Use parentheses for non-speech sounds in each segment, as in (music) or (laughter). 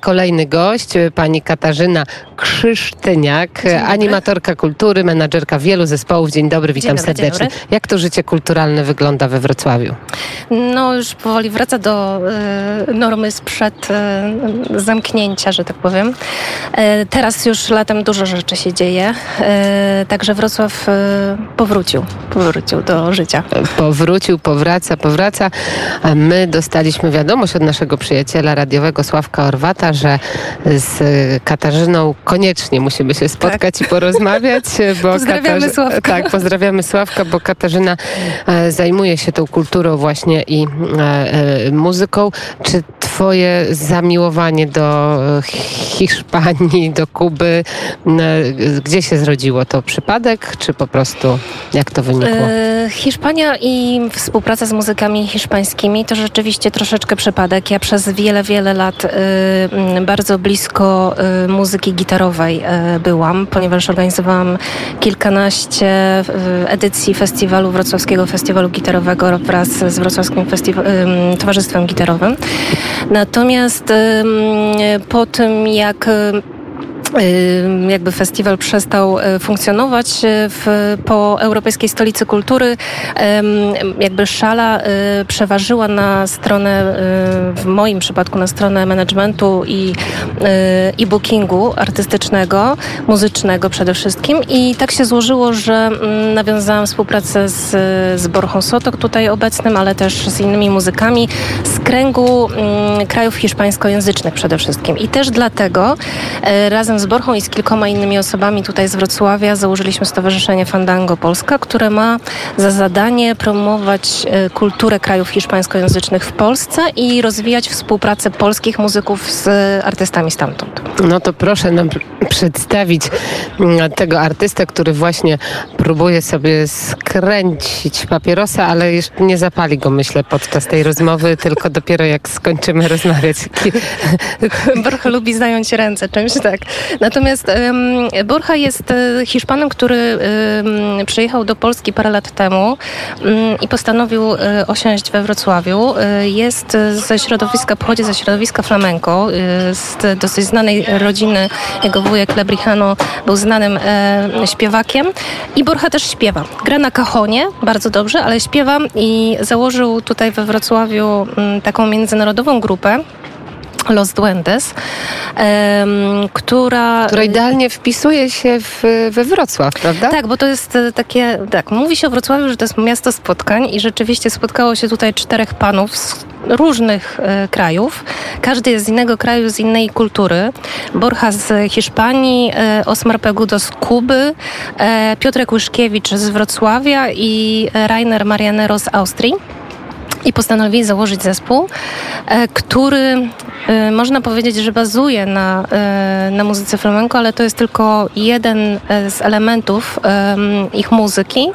Kolejny gość, pani Katarzyna Krzysztyniak, animatorka kultury, menadżerka wielu zespołów. Dzień dobry, witam Dzień dobry, serdecznie. dobry. Jak to życie kulturalne wygląda we Wrocławiu? No już powoli wraca do e, normy sprzed e, zamknięcia, że tak powiem. E, teraz już latem dużo rzeczy się dzieje, także Wrocław powrócił, powrócił do życia. Powrócił, powraca, powraca. A my dostaliśmy wiadomość od naszego przyjaciela radiowego Sławka Orwata, że z Katarzyną koniecznie musimy się spotkać i porozmawiać. (laughs) Bo Tak. Pozdrawiamy Sławka. Tak, pozdrawiamy Sławka, bo Katarzyna e, zajmuje się tą kulturą właśnie i e, e, muzyką. Czy twoje zamiłowanie do e, Hiszpanii, do Kuby, e, gdzie się zrodziło? To przypadek, czy po prostu jak to wynikło? E, Hiszpania i współpraca z muzykami hiszpańskimi to rzeczywiście troszeczkę przypadek. Ja przez wiele, wiele lat bardzo blisko muzyki gitarowej byłam, ponieważ organizowałam kilkanaście edycji festiwalu, Wrocławskiego Festiwalu Gitarowego wraz z Wrocławskim Towarzystwem Gitarowym. Natomiast po tym, jak jakby festiwal przestał e, funkcjonować e, w, po Europejskiej Stolicy Kultury. Jakby szala e, przeważyła na stronę, w moim przypadku na stronę managementu i, i bookingu artystycznego, muzycznego przede wszystkim. I tak się złożyło, że mm, nawiązałam współpracę z, z Borchą Sotok tutaj obecnym, ale też z innymi muzykami z kręgu mm, krajów hiszpańskojęzycznych przede wszystkim. I też dlatego razem z Borchą i z kilkoma innymi osobami tutaj z Wrocławia założyliśmy Stowarzyszenie Fandango Polska, które ma za zadanie promować e, kulturę krajów hiszpańskojęzycznych w Polsce i rozwijać współpracę polskich muzyków z e, artystami stamtąd. No to proszę nam pr- przedstawić mm, tego artystę, który właśnie próbuje sobie skręcić papierosa, ale jeszcze nie zapali go, myślę, podczas tej rozmowy, tylko dopiero jak skończymy rozmawiać. (laughs) (laughs) Borcha lubi zająć ręce czymś, tak. Natomiast Borcha jest e, Hiszpanem, który przyjechał do Polski parę lat temu mm, i postanowił e, osiąść we Wrocławiu. E, jest ze środowiska, pochodzi ze środowiska flamenco, z dosyć znanej rodziny. Jego wujek Lebrijano był znanym śpiewakiem i Borcha też śpiewa. Gra na kahonie bardzo dobrze, ale śpiewa i założył tutaj we Wrocławiu mm, taką międzynarodową grupę, Los Duendes, która... Która idealnie wpisuje się w, we Wrocław, prawda? Tak, bo to jest e, takie, tak, mówi się o Wrocławiu, że to jest miasto spotkań i rzeczywiście spotkało się tutaj czterech panów z różnych e, krajów. Każdy jest z innego kraju, z innej kultury. Borcha z Hiszpanii, e, Osmar Pegudo z Kuby, Piotrek Łyszkiewicz z Wrocławia i Rainer Marianero z Austrii. I postanowili założyć zespół, który można powiedzieć, że bazuje na, e, na muzyce flamenco, ale to jest tylko jeden e, z elementów em, ich muzyki,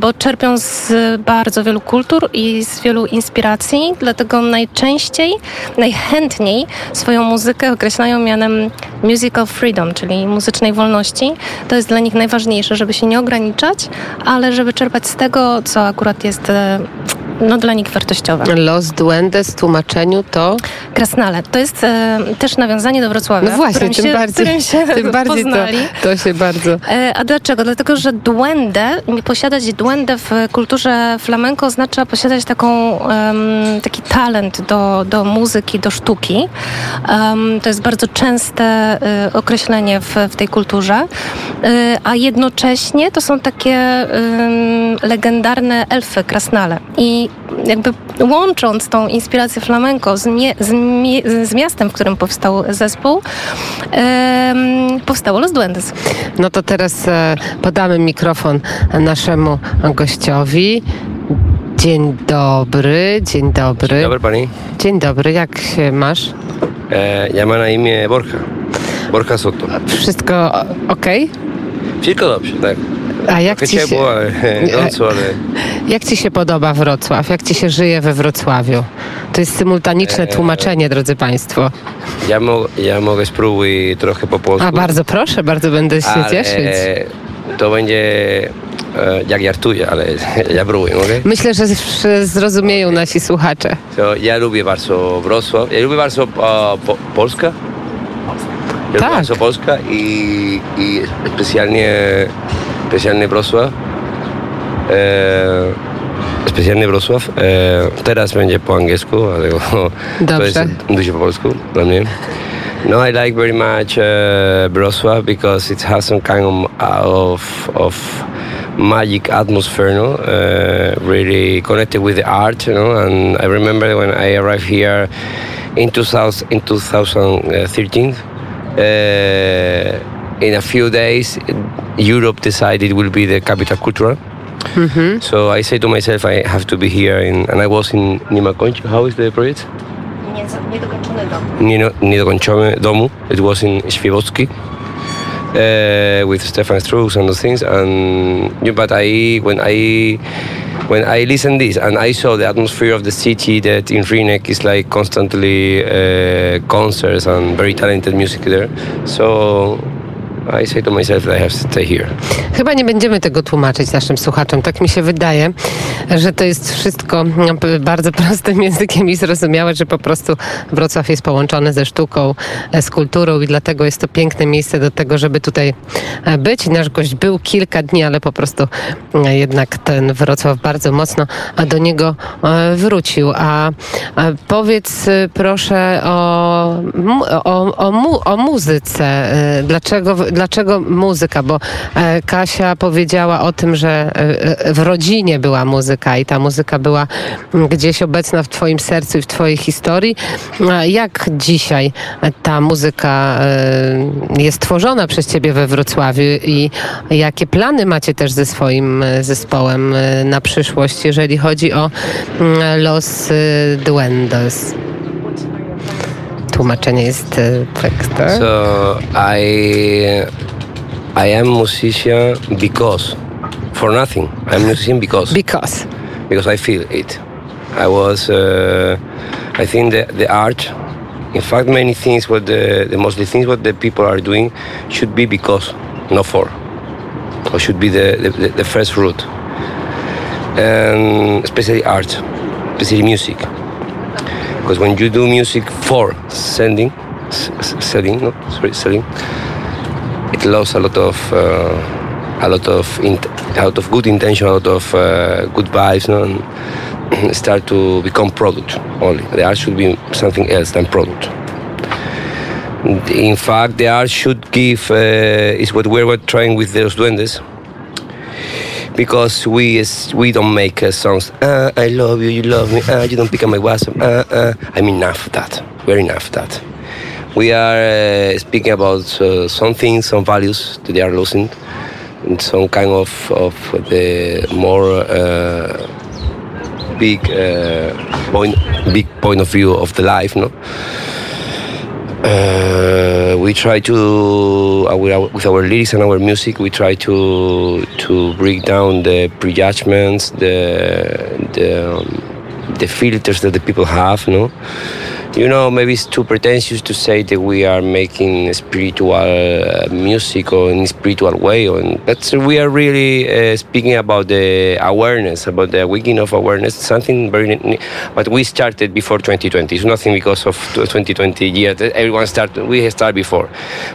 bo czerpią z bardzo wielu kultur i z wielu inspiracji, dlatego najczęściej, najchętniej swoją muzykę określają mianem musical freedom, czyli muzycznej wolności. To jest dla nich najważniejsze, żeby się nie ograniczać, ale żeby czerpać z tego, co akurat jest e, no, dla nich wartościowe. Los Duendes w tłumaczeniu to... Krasnale. To jest e, też nawiązanie do Wrocławia, No właśnie, tym się, bardziej, się tym bardziej to, to się bardzo... E, A dlaczego? Dlatego, że duendę, posiadać duendę w kulturze flamenco oznacza posiadać taką, em, taki talent do, do muzyki, do sztuki. Em, to jest bardzo częste e, określenie w, w tej kulturze. E, a jednocześnie to są takie legendarne elfy, krasnale. I jakby łącząc tą inspirację flamenco z, mie, z, mie, z miastem, w którym powstał zespół, powstało Los Duendes. No to teraz e, podamy mikrofon naszemu gościowi. Dzień dobry, dzień dobry. Dzień dobry pani. Dzień dobry, jak się masz? E, ja mam na imię Borja. Borja Soto. Wszystko ok? Wszystko dobrze, tak. A jak Trochę ci, się, ciepło, ale gorąco, ale jak ci się podoba Wrocław? Jak ci się żyje we Wrocławiu? To jest symultaniczne Eee. tłumaczenie, drodzy Państwo. ja, mo, ja mogę spróbuj trochę po polsku. A bardzo proszę, bardzo będę się ale cieszyć. to będzie e, jak żartuję, ale (laughs) ja próbuję, okej? Myślę, że zrozumieją nasi słuchacze. So, ja lubię bardzo Wrocław, ja lubię bardzo e, po, Polska. Ja Tak. lubię bardzo Polska i, i specjalnie, specjalnie Wrocław. Specjalnie Wrocław. E, teraz będzie po angielsku, dlatego to Dobrze. jest dużo po polsku dla mnie. No, I like very much uh, Wrocław because it has some kind of, of, of magic atmosphere, no? Uh, really connected with the art, you know. And I remember when I arrived here in 2000, in 2013. Uh, in a few days, Europe decided it will be the capital cultural. So I say to myself, I have to be here. In, and I was in Nimakończ. How is the project? Niedokończony dom. nie, nie dokończony domu. It was in Śpiewocki uh, with Stefan Strux and those things. And yeah, but I when I when I listened this and I saw the atmosphere of the city that in Rinek is like constantly uh, concerts and very talented music there. So I say to myself that I have to stay here. Chyba nie będziemy tego tłumaczyć naszym słuchaczom. Tak mi się wydaje, że to jest wszystko no, bardzo (laughs) prostym językiem i zrozumiałe, że po prostu Wrocław jest połączony ze sztuką, e, z kulturą i dlatego jest to piękne miejsce do tego, żeby tutaj e, być. Nasz gość był kilka dni, ale po prostu e, jednak ten Wrocław bardzo mocno do niego wrócił. A powiedz proszę o, o, o, mu, o muzyce. Dlaczego, dlaczego muzyka? Bo e, Kasia powiedziała o tym, że e, e, w rodzinie była muzyka i ta muzyka była mm, gdzieś obecna w Twoim sercu i w Twojej historii. Jak dzisiaj ta muzyka jest tworzona przez Ciebie we Wrocławiu i jakie plany macie też ze swoim zespołem na przyszłość, jeżeli chodzi o mm, Los Duendes? Tłumaczenie jest tekstu. So I I am musician because for nothing. I'm musician because Because. because I feel it. I was uh, I think the the art. In fact, many things what the, the mostly things what the people are doing should be because, not for, or should be the, the, the first route. And especially art, especially music. Because when you do music for sending, selling, no, sorry, selling, it lost a lot of uh, a lot of a of good intention, a lot of uh, good vibes, no, and (clears throat) start to become product only. The art should be something else than product. In fact, the art should give uh, is what we were trying with those duendes. Because we we don't make uh, songs. Uh, I love you, you love me. Uh, you don't pick up my WhatsApp. Uh, uh. I mean, enough of that. Very enough of that. We are uh, speaking about some things, some values that they are losing, and some kind of of the more big point, big point of view of the life, no. Uh, we try to uh, our, with our lyrics and our music we try to to break down the prejudgments the the, um, the filters that the people have no you know maybe it's too pretentious to say that we are making spiritual uh, music or in a spiritual way or but we are really uh, speaking about the awareness about the waking of awareness. Something very but we started before 2020 it's nothing because of 2020 year everyone started we started before.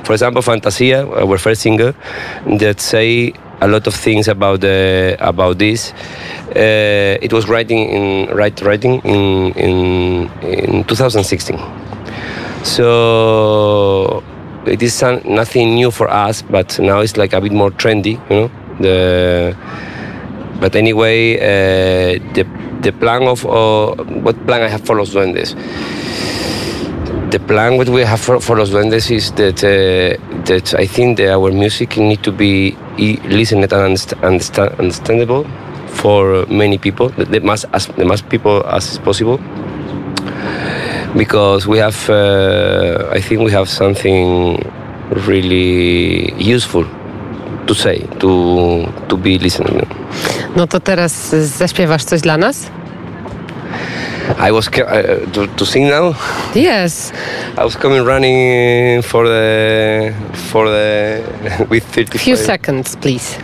For example fantasia our first single that say a lot of things about the about this. Uh, it was writing in write writing in in in 2016 so it is some, nothing new for us but now it's like a bit more trendy you know? The but anyway uh, the the plan of uh, what plan I have for Los Duendes? The plan what we have for, for Los Duendes is that uh, that I think that our music need to be e- listened and underst- understand, understandable for many people, the, mass as the mass people as possible. Because we have, uh, I think we have something really useful to say, to to be listening. No to teraz zaśpiewasz coś dla nas? I was uh, to, to sing now. Yes. I was coming running for the for the (laughs) with 35. Few seconds, please.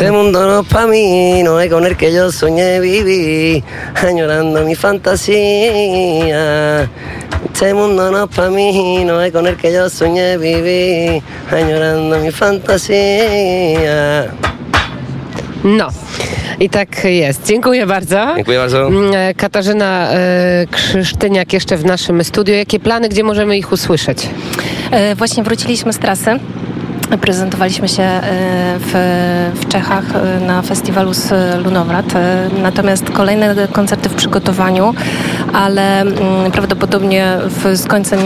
Este mundo no es pa' mí, no es con el que yo soñé vivir, añorando mi fantasía. Este mundo no es pa' mí, no es con el que yo soñé vivir, añorando mi fantasía. No. I tak jest. Dziękuję bardzo. Dziękuję bardzo. Mm, e, Katarzyna e, Krzysztyniak jeszcze w naszym studiu. Jakie plany, gdzie możemy ich usłyszeć? E, Właśnie wróciliśmy z trasy. Prezentowaliśmy się e, w, w Czechach e, na festiwalu z Lunowrat. E, Natomiast kolejne koncerty w przygotowaniu, ale mm, prawdopodobnie w, z końcem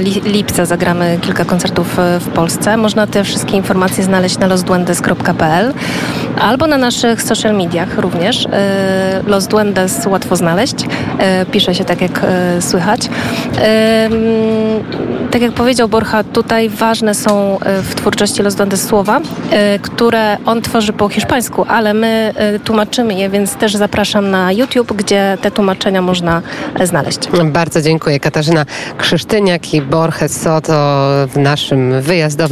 li, lipca zagramy kilka koncertów w Polsce. Można te wszystkie informacje znaleźć na losduendes.pl albo na naszych social mediach również. Los Duendes łatwo znaleźć. Pisze się tak, jak słychać. Tak jak powiedział Borcha, tutaj ważne są w twórczości Los Duendes słowa, e, które on tworzy po hiszpańsku, ale my e, tłumaczymy je, więc też zapraszam na YouTube, gdzie te tłumaczenia można e, znaleźć. Bardzo dziękuję. Katarzyna Krzysztyniak i Borges Soto w naszym wyjazdowym